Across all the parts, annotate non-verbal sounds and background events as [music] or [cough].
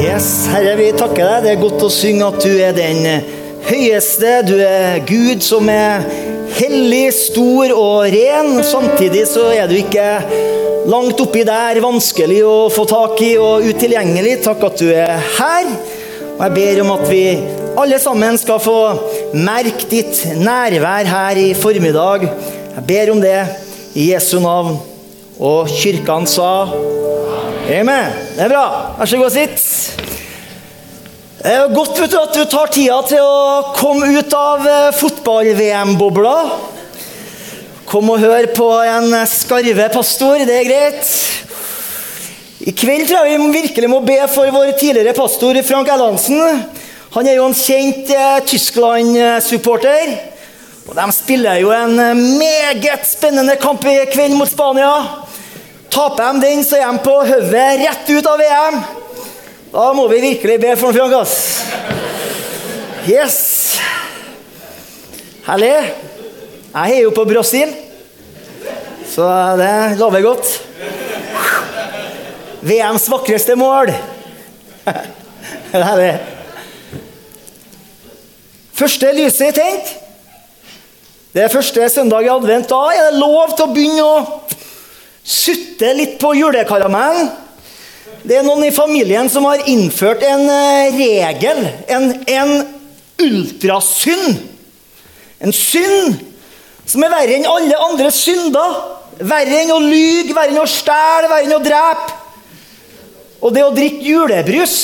Yes, Herre, vi takker deg. Det er godt å synge at du er den høyeste. Du er Gud som er hellig, stor og ren. Samtidig så er du ikke langt oppi der, vanskelig å få tak i og utilgjengelig. Takk at du er her. Og jeg ber om at vi alle sammen skal få merke ditt nærvær her i formiddag. Jeg ber om det i Jesu navn. Og kirkene sa Amen. Det er bra. Vær så god, sitt. Det er godt du, at du tar tida til å komme ut av eh, fotball-VM-bobla. Kom og hør på en skarve pastor. Det er greit. I kveld tror jeg vi virkelig må be for vår tidligere pastor Frank Ellansen. Han er jo en kjent eh, Tyskland-supporter. Og De spiller jo en eh, meget spennende kamp i kveld mot Spania. Taper de den, så er de på hodet rett ut av VM. Da må vi virkelig be for Frank, ass. Yes. Herlig. Jeg heier jo på Brasil, så det lover godt. VMs vakreste mål. [laughs] Herlig. Første lyset er tent. Det er første søndag i advent. Da er det lov til å begynne å sutte litt på julekaramellen. Det er noen i familien som har innført en eh, regel, en, en ultrasynd. En synd som er verre enn alle andre synder. Verre enn å lyge, verre enn å stjele, verre enn å drepe. Og det å drikke julebrus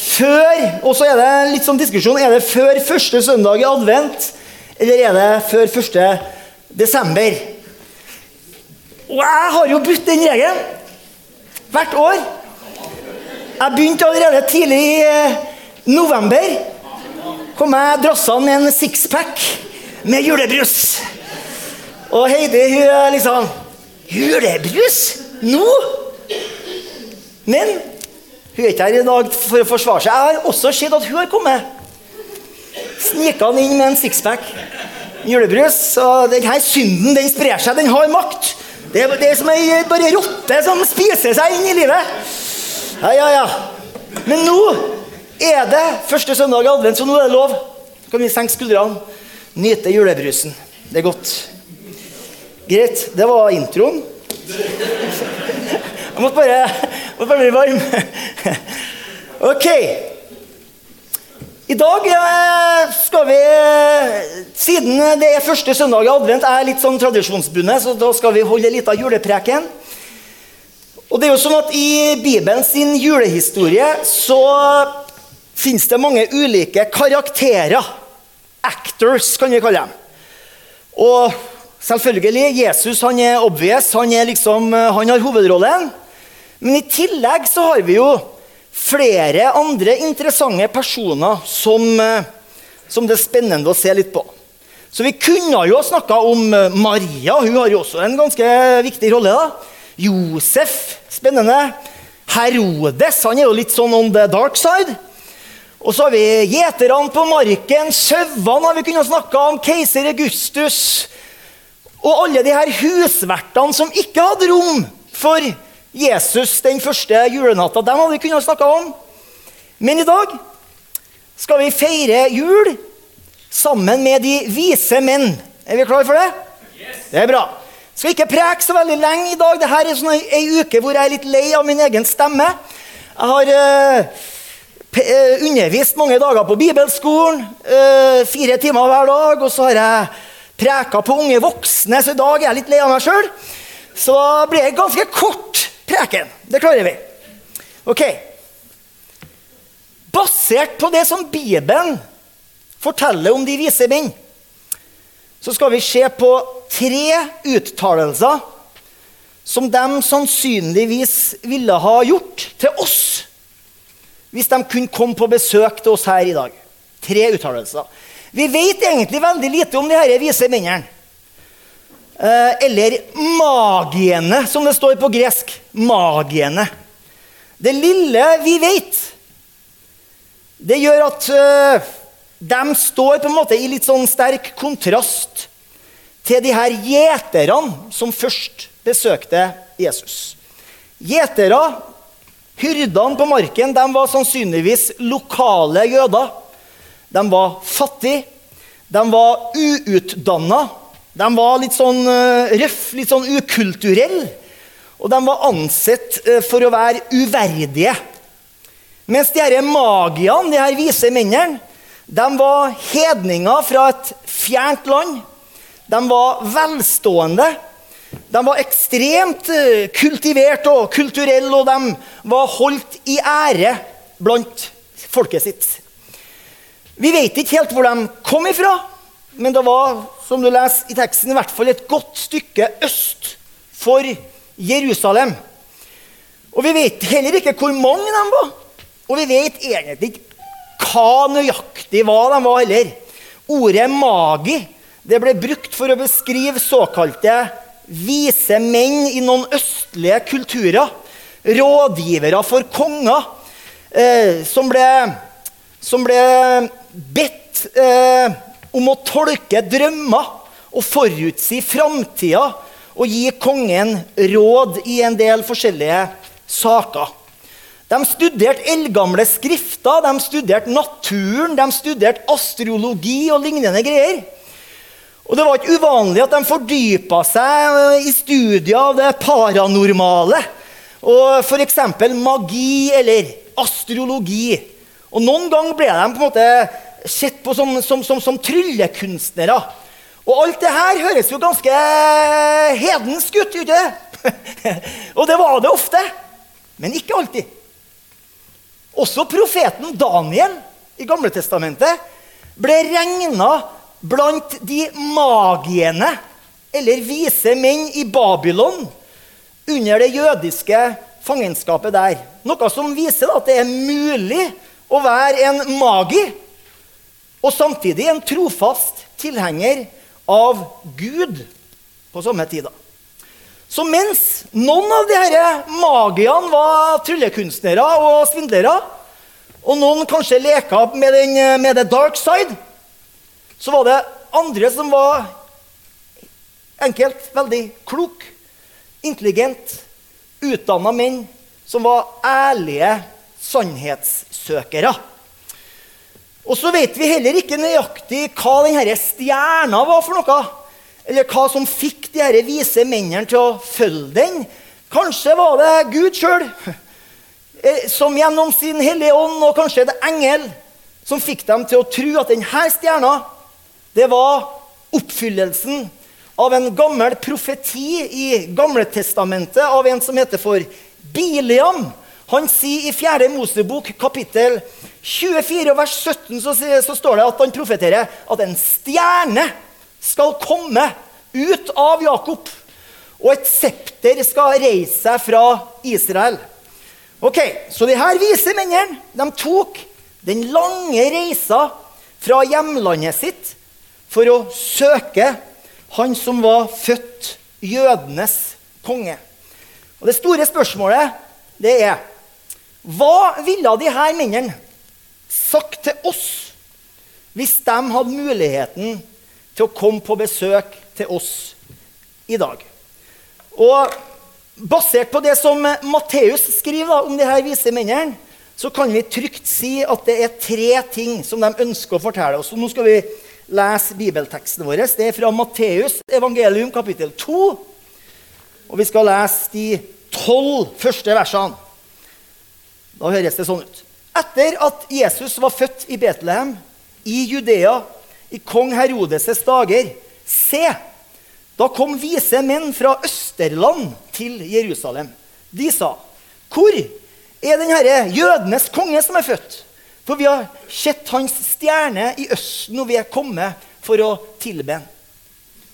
før Og så er det litt sånn diskusjon. Er det før første søndag i advent, eller er det før første desember? Og jeg har jo brutt den regelen hvert år. Jeg begynte allerede tidlig i eh, november. Kom jeg drassende med en sixpack med julebrus. Og Heidi hun er liksom Julebrus? Nå? Men hun er ikke her i dag for å forsvare seg. Jeg har også sett at hun har kommet. Snika inn med en sixpack julebrus. Og denne synden den sprer seg. Den har makt. Det er, som ei bare rotte som spiser seg inn i livet. Ja, ja, ja. Men nå er det første søndag i advent, så nå er det lov. Så kan vi senke skuldrene, nyte julebrusen. Det er godt. Greit. Det var introen. Jeg måtte bare, måtte bare bli varm. [laughs] Ok. I dag eh, skal vi, siden det er første søndag i advent, er litt sånn tradisjonsbundet, så da skal vi holde litt av julepreken. Og det er jo sånn at I Bibelen sin julehistorie så fins det mange ulike karakterer. Actors, kan vi kalle dem. Og selvfølgelig, Jesus han er obvious, han, er liksom, han har hovedrollen. Men i tillegg så har vi jo flere andre interessante personer som, eh, som, det er spennende å se litt på. Så Vi kunne jo snakka om eh, Maria. Hun har jo også en ganske viktig rolle. da. Josef, spennende. Herodes han er jo litt sånn on the dark side. Og så har vi gjeterne på marken, sauene har vi kunnet snakke om, keiser Augustus. Og alle de her husvertene som ikke hadde rom for Jesus den første julenatta. Dem hadde vi kunnet snakke om. Men i dag skal vi feire jul sammen med de vise menn. Er vi klare for det? Yes. Det er bra. Skal ikke preke så veldig lenge i dag. Dette er sånn ei uke hvor jeg er litt lei av min egen stemme. Jeg har uh, undervist mange dager på bibelskolen. Uh, fire timer hver dag. Og så har jeg preka på unge voksne, så i dag er jeg litt lei av meg sjøl. Så da blir det ganske kort preken. Det klarer vi. Ok. Basert på det som Bibelen forteller om de vise menn, så skal vi se på tre uttalelser som de sannsynligvis ville ha gjort til oss hvis de kunne komme på besøk til oss her i dag. Tre uttalelser. Vi vet egentlig veldig lite om de disse vise mennene. Eh, eller magiene, som det står på gresk. Magiene. Det lille vi vet, det gjør at uh, de står på en måte i litt sånn sterk kontrast til de her gjeterne som først besøkte Jesus. Gjetere Hyrdene på marken de var sannsynligvis lokale jøder. De var fattige, de var uutdanna, de var litt sånn uh, røff, litt sånn ukulturelle. Og de var ansett uh, for å være uverdige. Mens de her magiene, de her vise mennene, de var hedninger fra et fjernt land. De var velstående. De var ekstremt eh, kultivert og kulturelle, og de var holdt i ære blant folket sitt. Vi vet ikke helt hvor de kom ifra, men det var som du leser i teksten, i hvert fall et godt stykke øst for Jerusalem. Og Vi vet heller ikke hvor mange de var, og vi vet egentlig ikke hva nøyaktig hva de var heller. Ordet 'magi' det ble brukt for å beskrive såkalte vise menn i noen østlige kulturer. Rådgivere for konger eh, som, ble, som, ble, bedt eh, om å tolke drømmer og forutsi framtida og gi kongen råd i en del forskjellige saker. De studerte eldgamle skrifter, de studerte naturen, de studerte astrologi og lignende greier. Og Det var ikke uvanlig at de fordypa seg i studier av det paranormale. Og F.eks. magi eller astrologi. Og Noen ganger ble de på en måte sett på som, som, som, som tryllekunstnere. Og alt det her høres jo ganske hedensk ut, gjør det? [laughs] og det var det ofte. Men ikke alltid. Også profeten Daniel i Gamle Testamentet ble regna blant de magiene, eller vise menn, i Babylon under det jødiske fangenskapet der. Noe som viser at det er mulig å være en magi og samtidig en trofast tilhenger av Gud på samme tid. Så mens noen av disse magiene var tryllekunstnere og svindlere, og noen kanskje leka med, den, med the dark side, så var det andre som var enkelt, veldig klok, intelligent, utdanna menn som var ærlige sannhetssøkere. Og så vet vi heller ikke nøyaktig hva denne stjerna var for noe. Eller hva som fikk de her vise mennene til å følge den. Kanskje var det Gud sjøl, eh, som gjennom sin Hellige Ånd, og kanskje det engel, som fikk dem til å tro at denne stjerna det var oppfyllelsen av en gammel profeti i Gamletestamentet av en som heter for Biliam. Han sier i 4. Mosebok kapittel 24 vers 17 så, så står det at han profeterer at en stjerne skal komme ut av Jakob, og et septer skal reise seg fra Israel. Ok, Så de her vise mennene de tok den lange reisa fra hjemlandet sitt for å søke han som var født jødenes konge. Og Det store spørsmålet det er hva ville de her mennene sagt til oss hvis de hadde muligheten til å komme på besøk til oss i dag? Og Basert på det som Matteus skriver da, om de her vise mennene, så kan vi trygt si at det er tre ting som de ønsker å fortelle oss. Og nå skal vi lese bibelteksten vår. Det er fra Matteus evangelium kapittel 2. Og vi skal lese de tolv første versene. Da høres det sånn ut. Etter at Jesus var født i Betlehem, i Judea, i kong Herodes' dager, se, da kom vise menn fra Østerland til Jerusalem. De sa, 'Hvor er den herre jødenes konge som er født?' For vi har sett hans stjerne i østen, og vi er kommet for å tilbe ham.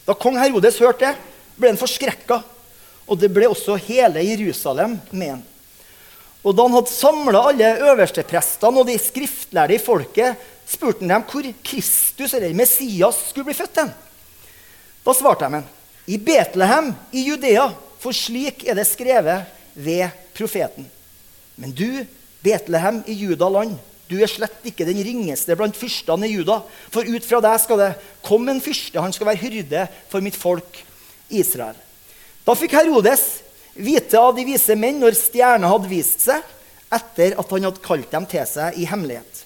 Da kong Herodes hørte det, ble han forskrekka. Og det ble også hele Jerusalem med ham. Og da han hadde samla alle øversteprestene og de skriftlærde i folket, spurte han dem hvor Kristus, eller Messias, skulle bli født. Den. Da svarte de ham, i Betlehem i Judea, for slik er det skrevet ved profeten. Men du, Betlehem i Judaland, du er slett ikke den ringeste blant fyrstene i Juda, for ut fra deg skal det komme en fyrste. Han skal være hyrde for mitt folk Israel. Da fikk Herodes vite av de vise menn når stjerna hadde vist seg, etter at han hadde kalt dem til seg i hemmelighet.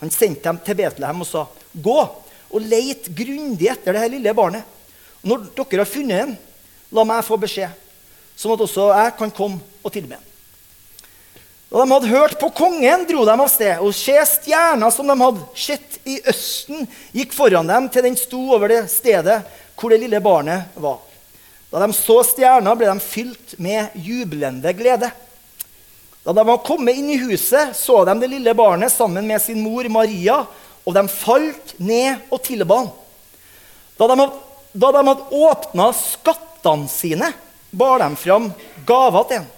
Han sendte dem til Betlehem og sa, 'Gå og leit grundig etter det her lille barnet.' 'Når dere har funnet ham, la meg få beskjed, sånn at også jeg kan komme og tilbe ham.' Da de hadde hørt på kongen, dro de av sted, og se stjerna som de hadde sett i østen, gikk foran dem til den sto over det stedet hvor det lille barnet var. Da de så stjerna, ble de fylt med jublende glede. Da de var kommet inn i huset, så de det lille barnet sammen med sin mor Maria, og de falt ned og tilba ham. Da de, hadde åpna skattene sine, bar de fram gaver til ham.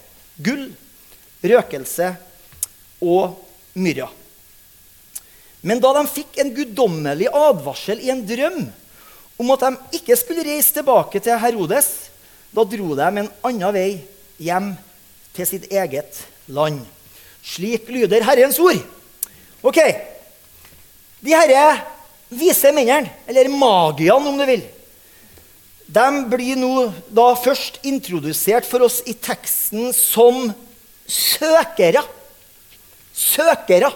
Gull, røkelse og myrra. Men da de fikk en guddommelig advarsel i en drøm om at de ikke skulle reise tilbake til Herodes, da dro de en annen vei hjem til sitt eget land. Slik lyder Herrens ord. Ok, De herre vise mennene, eller magiene om du vil, de blir nå da først introdusert for oss i teksten som søkere. Søkere.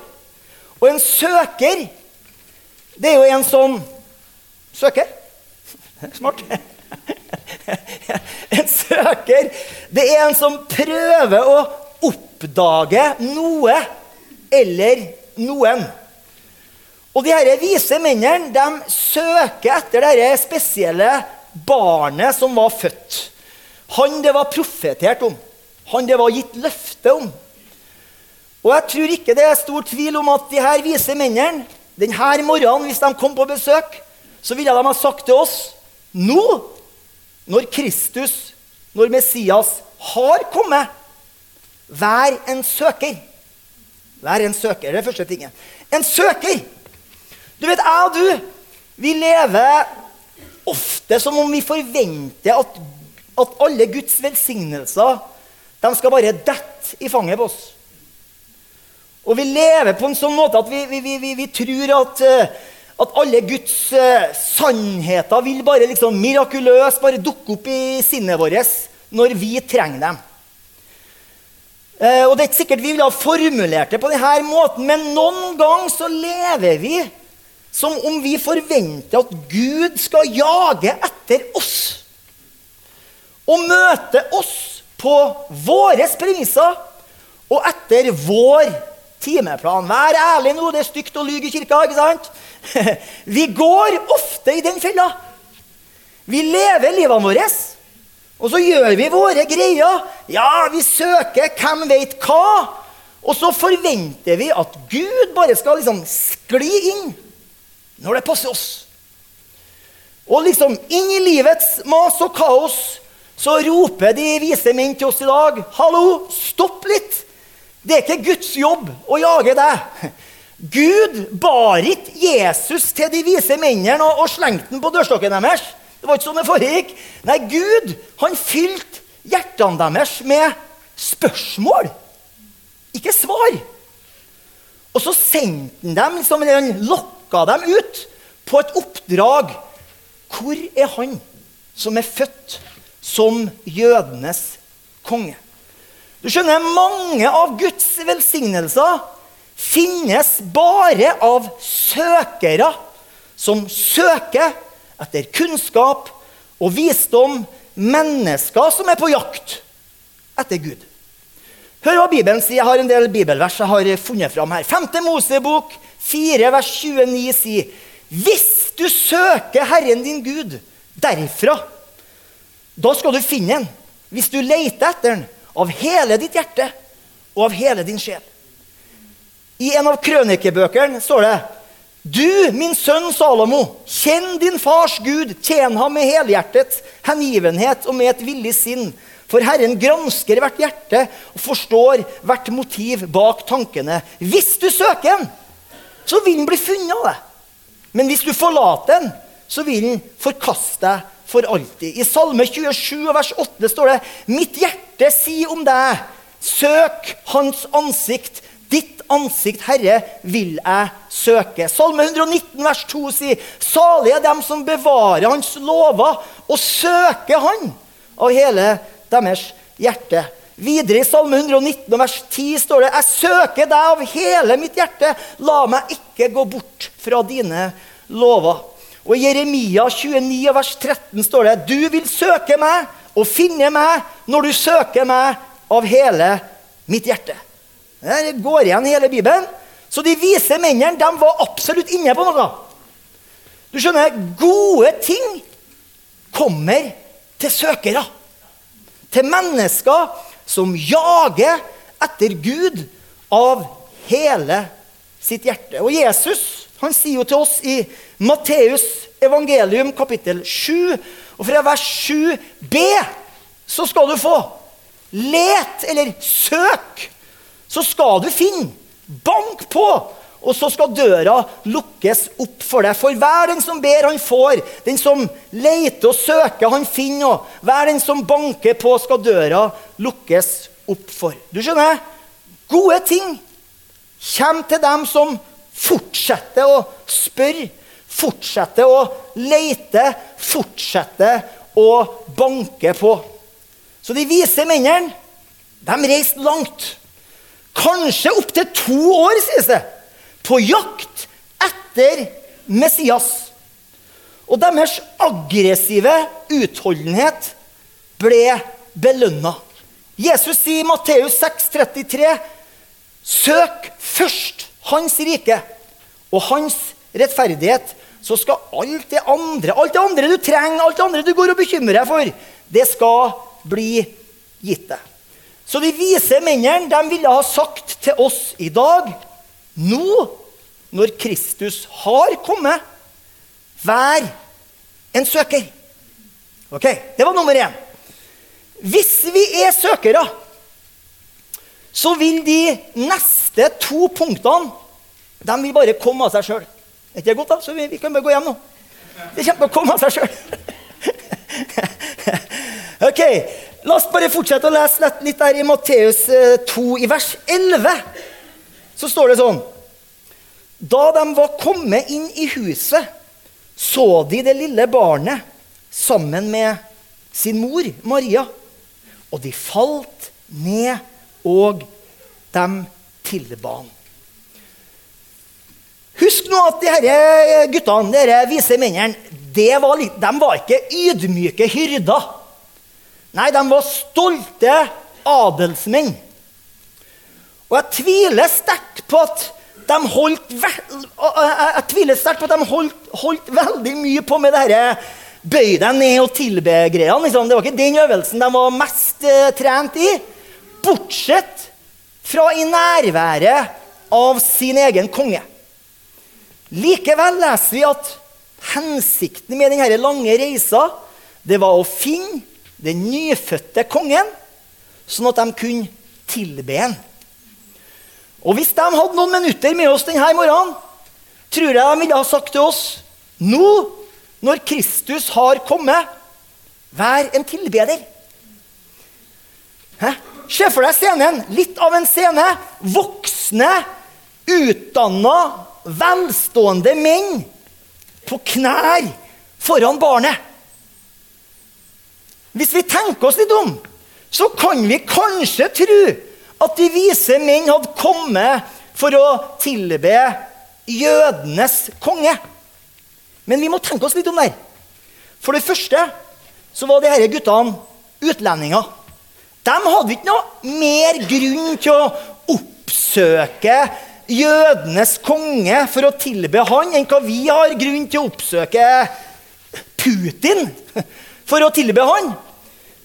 Og en søker, det er jo en som søker. Smart. [laughs] En søker, det er en som prøver å oppdage noe eller noen. Og de her vise mennene de søker etter dette spesielle barnet som var født. Han det var profetert om. Han det var gitt løfte om. Og jeg tror ikke det er stor tvil om at de her vise mennene denne morgenen, hvis de kom på besøk, så ville de ha sagt til oss nå, når Kristus, når Messias, har kommet, vær en søker. Vær en søker. Det er det første tinget. En søker! Du vet, jeg og du, vi lever ofte som om vi forventer at, at alle Guds velsignelser de skal bare dette i fanget på oss. Og vi lever på en sånn måte at vi, vi, vi, vi tror at, eh, at, alle Guds uh, sannheter vil bare liksom mirakuløst bare dukke opp i sinnet vårt når vi trenger dem. Uh, og det er ikke sikkert vi ville ha formulert det på denne måten, men noen ganger så lever vi som om vi forventer at Gud skal jage etter oss og møte oss på våre premisser og etter vår timeplan. Vær ærlig nå, det er stygt å lyge i kirka. ikke sant? [laughs] Vi går ofte i den fella. Vi lever livene våre, og så gjør vi våre greier. Ja, vi søker hvem vet hva. Og så forventer vi at Gud bare skal liksom skli inn når det passer oss. Og liksom inn i livets mas og kaos så roper de vise menn til oss i dag Hallo, stopp litt! Det er ikke Guds jobb å jage deg. [laughs] Gud bar ikke Jesus til de vise mennene og, og slengte den på dørstokken deres. Det var ikke sånn det foregikk. Nei, Gud han fylte hjertene deres med spørsmål, ikke svar. Og så sendte han dem, liksom, eller han lokka dem ut på et oppdrag. Hvor er han som er født som jødenes konge. Du skjønner, Mange av Guds velsignelser finnes bare av søkere som søker etter kunnskap og visdom. Mennesker som er på jakt etter Gud. Hør hva Bibelen sier. Jeg har en del bibelvers jeg har funnet fram her. 5. Mosebok 4, vers 29 sier Hvis du søker Herren din Gud derifra, da skal du finne den hvis du leter etter den av hele ditt hjerte og av hele din sjel. I en av krønikebøkene står det du, min sønn Salomo, kjenn din fars Gud, tjen ham med helhjertet hengivenhet og med et villig sinn. For Herren gransker hvert hjerte og forstår hvert motiv bak tankene. Hvis du søker den, så vil den bli funnet av deg. Men hvis du forlater den, så vil den forkaste deg for alltid. I Salme 27 vers 8 står det Mitt hjerte sier om deg, søk Hans ansikt. Ditt ansikt, Herre, vil jeg søke. Salme 119 vers 2 sier Salige er dem som bevarer Hans lover og søker Han av hele deres hjerte. Videre i Salme 119 vers 10 står det Jeg søker deg av hele mitt hjerte. La meg ikke gå bort fra dine lover. Og I Jeremia 29 vers 13 står det Du vil søke meg og finne meg når du søker meg av hele mitt hjerte. Det går igjen i hele Bibelen. Så de vise mennene de var absolutt inne på noe. Du skjønner, gode ting kommer til søkere. Til mennesker som jager etter Gud av hele sitt hjerte. Og Jesus han sier jo til oss i Matteus evangelium kapittel 7, og fra vers 7b så skal du få Let eller søk, så skal du finne. Bank på, og så skal døra lukkes opp for deg. For hver den som ber, han får. Den som leter og søker, han finner. Og hver den som banker på, skal døra lukkes opp for. Du skjønner? Gode ting kommer til dem som fortsetter å spørre, fortsetter å lete, fortsetter å banke på. Så de vise mennene de reiste langt. Kanskje opptil to år, sies det, på jakt etter Messias. Og deres aggressive utholdenhet ble belønna. Jesus sier i Matteus 6,33.: Søk først Hans rike og Hans rettferdighet, så skal alt det andre alt det andre du trenger, alt det andre du går og bekymrer deg for, det skal bli gitt deg. Så de vise mennene de ville ha sagt til oss i dag Nå, når Kristus har kommet, vær en søker. Ok, Det var nummer én. Hvis vi er søkere, så vil de neste to punktene de vil bare komme av seg sjøl. Er ikke det godt, da? Så vi, vi kan bare gå hjem nå. Det kommer til å komme av seg sjøl. [laughs] ok, La oss bare fortsette å lese litt der i Matteus 2, eh, i vers 11. Så står det sånn Da de var kommet inn i huset, så de det lille barnet sammen med sin mor, Maria. Og de falt ned, og de tilba han. Husk nå at de disse guttene, disse vise mennene, var de var ikke ydmyke hyrder. Nei, de var stolte adelsmenn. Og jeg tviler sterkt på at de holdt, sterkt på at de holdt, holdt veldig mye på med dette bøy deg ned og tilbe-greia. Liksom. Det var ikke den øvelsen de var mest uh, trent i. Bortsett fra i nærværet av sin egen konge. Likevel leser vi at hensikten med denne lange reisa det var å finne den nyfødte kongen, sånn at de kunne tilbe ham. Og hvis de hadde noen minutter med oss denne morgenen, tror jeg de ville ha sagt til oss nå, når Kristus har kommet, vær en tilbeder. Se for deg scenen. Litt av en scene. Voksne, utdanna, velstående menn på knær foran barnet. Hvis vi tenker oss litt om, så kan vi kanskje tro at de vise menn hadde kommet for å tilbe jødenes konge. Men vi må tenke oss litt om der. For det første så var disse guttene utlendinger. De hadde ikke noe mer grunn til å oppsøke jødenes konge for å tilbe han enn hva vi har grunn til å oppsøke Putin for å tilbe han.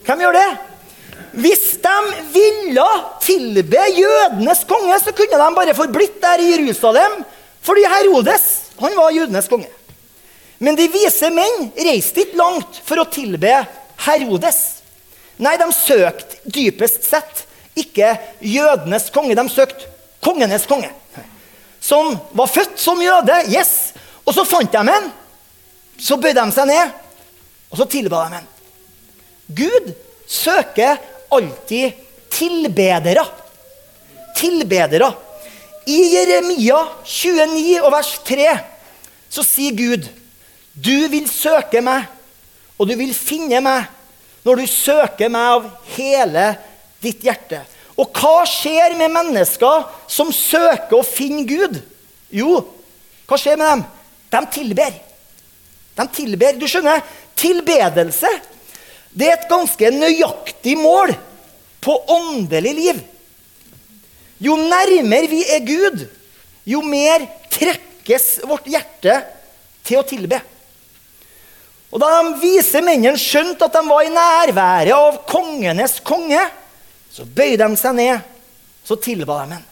Hvem gjør det? Hvis de ville tilbe jødenes konge, så kunne de bare forblitt der i Jerusalem. Fordi Herodes han var jødenes konge. Men de vise menn reiste ikke langt for å tilbe Herodes. Nei, de søkte dypest sett ikke jødenes konge. De søkte kongenes konge. Som var født som jøde. Yes. Og så fant de en. Så bøyde de seg ned og så tilba de ham. Gud søker alltid tilbedere. Tilbedere. I Jeremia 29 og vers 3 så sier Gud du vil søke meg, og du vil finne meg når du søker meg av hele ditt hjerte. Og hva skjer med mennesker som søker å finne Gud? Jo, hva skjer med dem? De tilber. De tilber. Du skjønner, tilbedelse det er et ganske nøyaktig mål på åndelig liv. Jo nærmere vi er Gud, jo mer trekkes vårt hjerte til å tilbe. Og Da de vise mennene skjønte at de var i nærværet av kongenes konge, så bøyde de seg ned, så tilba de ham.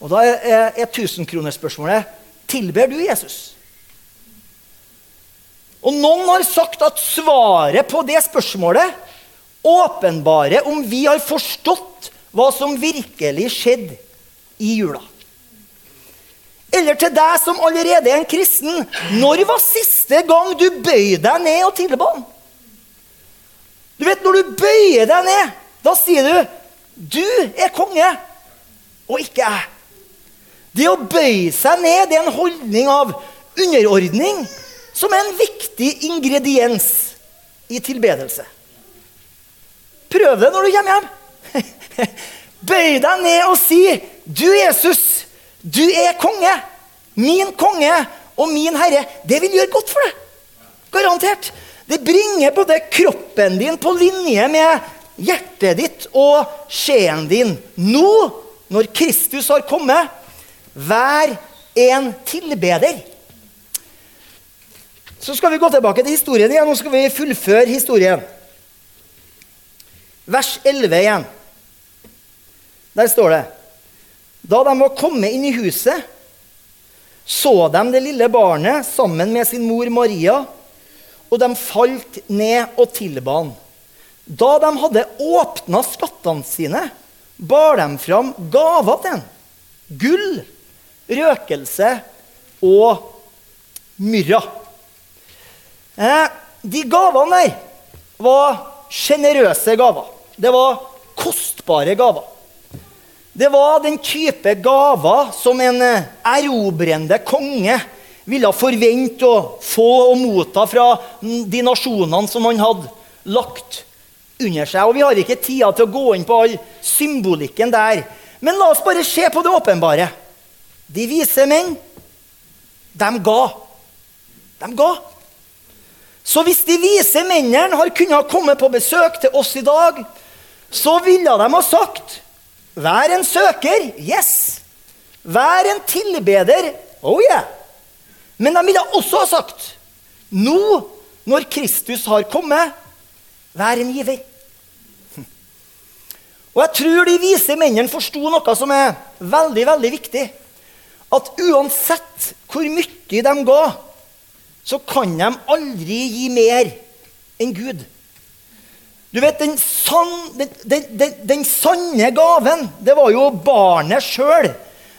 Og da er, er tusenkronerspørsmålet tilber du Jesus. Og noen har sagt at svaret på det spørsmålet åpenbarer om vi har forstått hva som virkelig skjedde i jula. Eller til deg som allerede er en kristen. Når var siste gang du bøyde deg ned og tilba ham? Du vet, Når du bøyer deg ned, da sier du 'Du er konge, og ikke jeg'. Det å bøye seg ned det er en holdning av underordning som er en viktig ingrediens i tilbedelse. Prøv det når du kommer hjem. [laughs] Bøy deg ned og si, 'Du, Jesus, du er konge. Min konge og min herre.' Det vil gjøre godt for deg. Garantert. Det bringer både kroppen din på linje med hjertet ditt og sjelen din. Nå, når Kristus har kommet, vær en tilbeder. Så skal vi gå tilbake til historien igjen. Nå skal vi fullføre historien. Vers 11 igjen. Der står det Da de var kommet inn i huset, så de det lille barnet sammen med sin mor Maria, og de falt ned og tilba han. Da de hadde åpna skattene sine, bar de fram gaver til ham. Gull, røkelse og myrra. Eh, de gavene der var sjenerøse gaver. Det var kostbare gaver. Det var den type gaver som en eh, erobrende konge ville forvente å få og motta fra de nasjonene som han hadde lagt under seg. Og Vi har ikke tida til å gå inn på all symbolikken der. Men la oss bare se på det åpenbare. De vise menn, de ga. De ga. Så hvis de vise mennene har kunnet komme på besøk til oss i dag, så ville de ha sagt Vær en søker. Yes. Vær en tilbeder. Oh yeah. Men de ville også ha sagt Nå, når Kristus har kommet, vær en giver. Og jeg tror de vise mennene forsto noe som er veldig, veldig viktig. At uansett hvor mye de ga, så kan de aldri gi mer enn Gud. Du vet, Den, sann, den, den, den sanne gaven, det var jo barnet sjøl.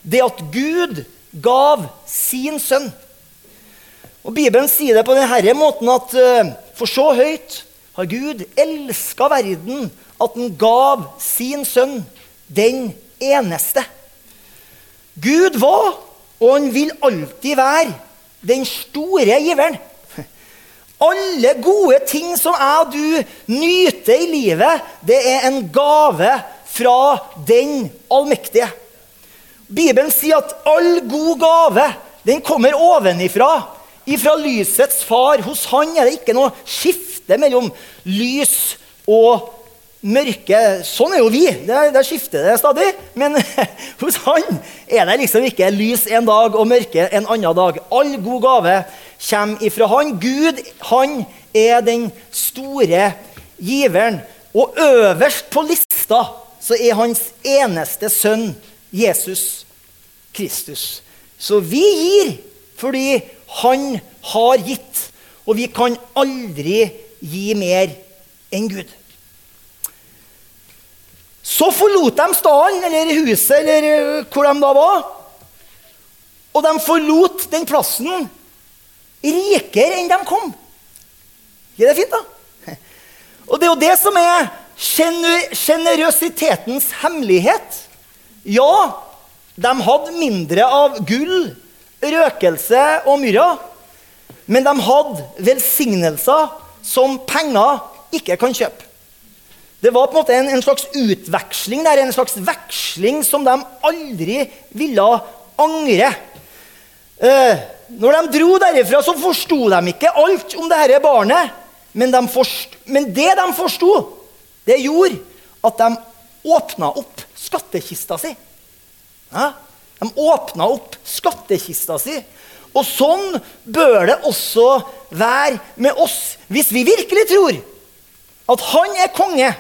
Det at Gud gav sin sønn. Og Bibelen sier det på denne måten at eh, for så høyt har Gud elska verden at han gav sin sønn, den eneste. Gud var, og han vil alltid være, den store giveren. Alle gode ting som jeg og du nyter i livet, det er en gave fra den allmektige. Bibelen sier at all god gave den kommer ovenifra. Ifra lysets far. Hos han er det ikke noe skifte mellom lys og mørke. Sånn er jo vi. Der, skifter det stadig. Men [laughs] hos han er det liksom ikke lys en dag og mørke en annen dag. All god gave kommer ifra han. Gud, han er den store giveren. Og øverst på lista så er hans eneste sønn Jesus Kristus. Så vi gir fordi han har gitt. Og vi kan aldri gi mer enn Gud. Så forlot de staden, eller huset, eller eh, hvor de da var. Og de forlot den plassen rikere enn de kom. Ikke det fint, da? [laughs] Og det er jo det som er sjenerøsitetens hemmelighet. Ja, de hadde mindre av gull, røkelse og myrra. Men de hadde velsignelser som penger ikke kan kjøpe. Det var på en måte en, en, slags utveksling der, en slags veksling som de aldri ville angre. Eh, når de dro derifra, så forsto de ikke alt om dette barnet. Men, de forst, men det de forsto, det gjorde at de åpna opp skattkista si. Ja? De åpna opp skattkista si. Og sånn bør det også være med oss. Hvis vi virkelig tror at han er konge,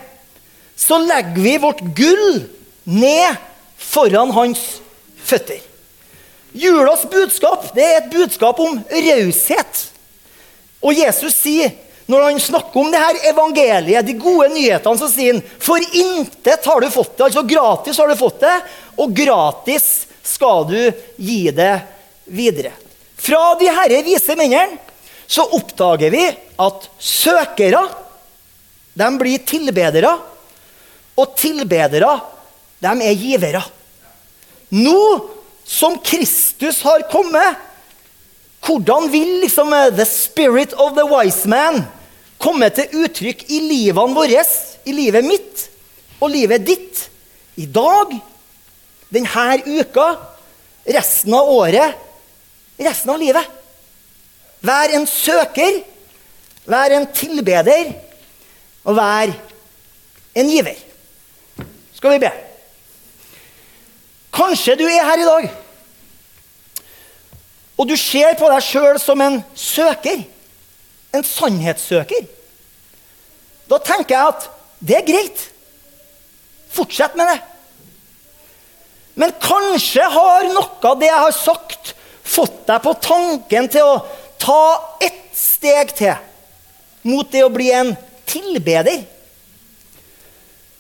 så legger vi vårt gull ned foran hans føtter. Julas budskap det er et budskap om raushet. Og Jesus sier, når han snakker om det her evangeliet, de gode nyhetene, så sier han for intet har du fått det. Altså gratis har du fått det, og gratis skal du gi det videre. Fra de herre vise mennene så oppdager vi at søkere de blir tilbedere. Og tilbedere, de er givere. Nå som Kristus har kommet, hvordan vil liksom eh, the spirit of the wise man komme til uttrykk i livene våre, i livet mitt og livet ditt? I dag, denne uka, resten av året, resten av livet. Vær en søker, vær en tilbeder, og vær en giver skal vi be. Kanskje du er her i dag, og du ser på deg sjøl som en søker. En sannhetssøker. Da tenker jeg at det er greit. Fortsett med det. Men kanskje har noe av det jeg har sagt, fått deg på tanken til å ta ett steg til mot det å bli en tilbeder.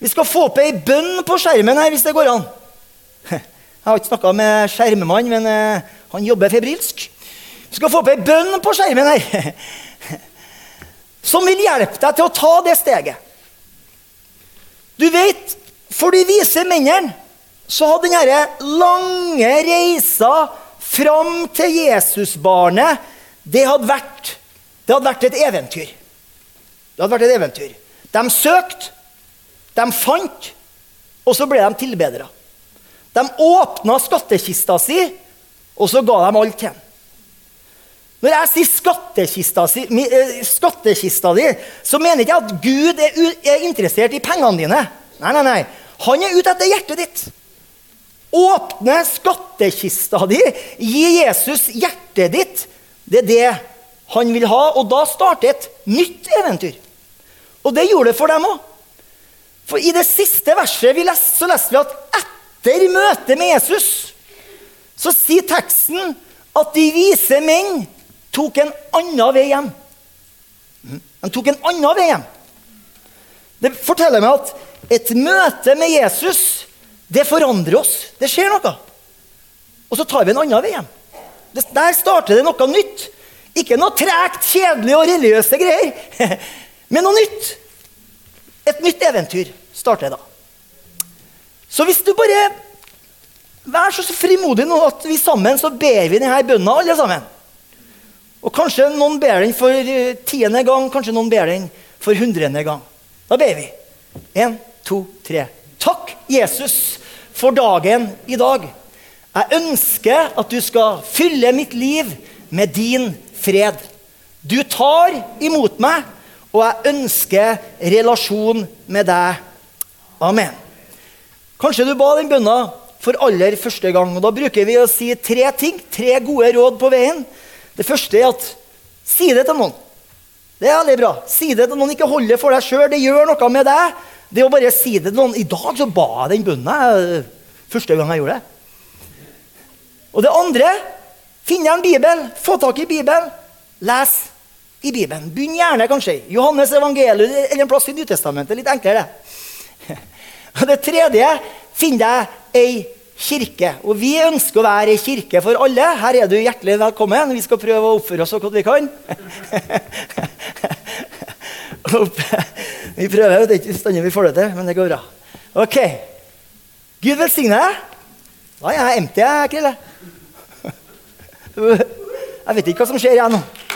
Vi skal få opp ei bønn på skjermen her, hvis det går an. [laughs] Jeg har ikke snakka med skjermemannen, men uh, han jobber febrilsk. Vi skal få opp ei bønn på skjermen her [laughs] som vil hjelpe deg til å ta det steget. Du vet, for de vise mennene så hadde denne lange reisa fram til Jesusbarnet det hadde vært, det hadde vært et eventyr. Det hadde vært et eventyr. De søkte, de fant, og så ble de tilbedere. De åpna skattkista si, og så ga de alt til ham. Når jeg sier skattkista, si, skattkista skattekista di, så mener jeg ikke at Gud er, er interessert i pengene dine. Nei, nei, nei. Han er ute etter hjertet ditt. Åpne skattkista di, gi Jesus hjertet ditt. Det er det han vil ha, og da starter et nytt eventyr. Og det gjorde det for dem òg. For i det siste verset vi leste, så leste vi at etter møtet med Jesus så sier teksten at de vise menn tok en annen vei hjem. Mm. De tok en annen vei hjem. Det forteller meg at et møte med Jesus det forandrer oss. Det skjer noe. Og så tar vi en annen vei hjem. Der starter det noe nytt. Ikke noe tregt, kjedelig og religiøse greier, [laughs] men noe nytt. Et nytt eventyr starter da. Så hvis du bare Vær så frimodig nå at vi sammen så ber vi denne bønnen, alle sammen. Og Kanskje noen ber den for eh, tiende gang, kanskje noen ber den for hundrede gang. Da ber vi. Én, to, tre. Takk, Jesus, for dagen i dag. Jeg ønsker at du skal fylle mitt liv med din fred. Du tar imot meg og jeg ønsker relasjon med deg. Amen. Kanskje du ba den bønna for aller første gang. og Da bruker vi å si tre ting, tre gode råd på veien. Det første er at si det til noen. Det er veldig bra. Si det til noen. Ikke hold det for deg sjøl. Det gjør noe med deg. Det å bare si det til noen. I dag så ba jeg den bønna. Første gang jeg gjorde det. Og det andre Finn deg en bibel. Få tak i Bibelen. Les i Bibelen. Begynn gjerne kanskje Johannes evangelium eller en plass i Nytestamentet. Litt enklere. [laughs] Og det tredje finn deg ei kirke. Og vi ønsker å være ei kirke for alle. Her er du hjertelig velkommen. Vi skal prøve å oppføre oss så godt vi kan. [laughs] vi prøver. Det er ikke bestandig vi får det til, men det går bra. Ok. Gud velsigne deg. Da er jeg empty, jeg, Krille. [laughs] Jeg vet ikke hva som skjer igjen nå.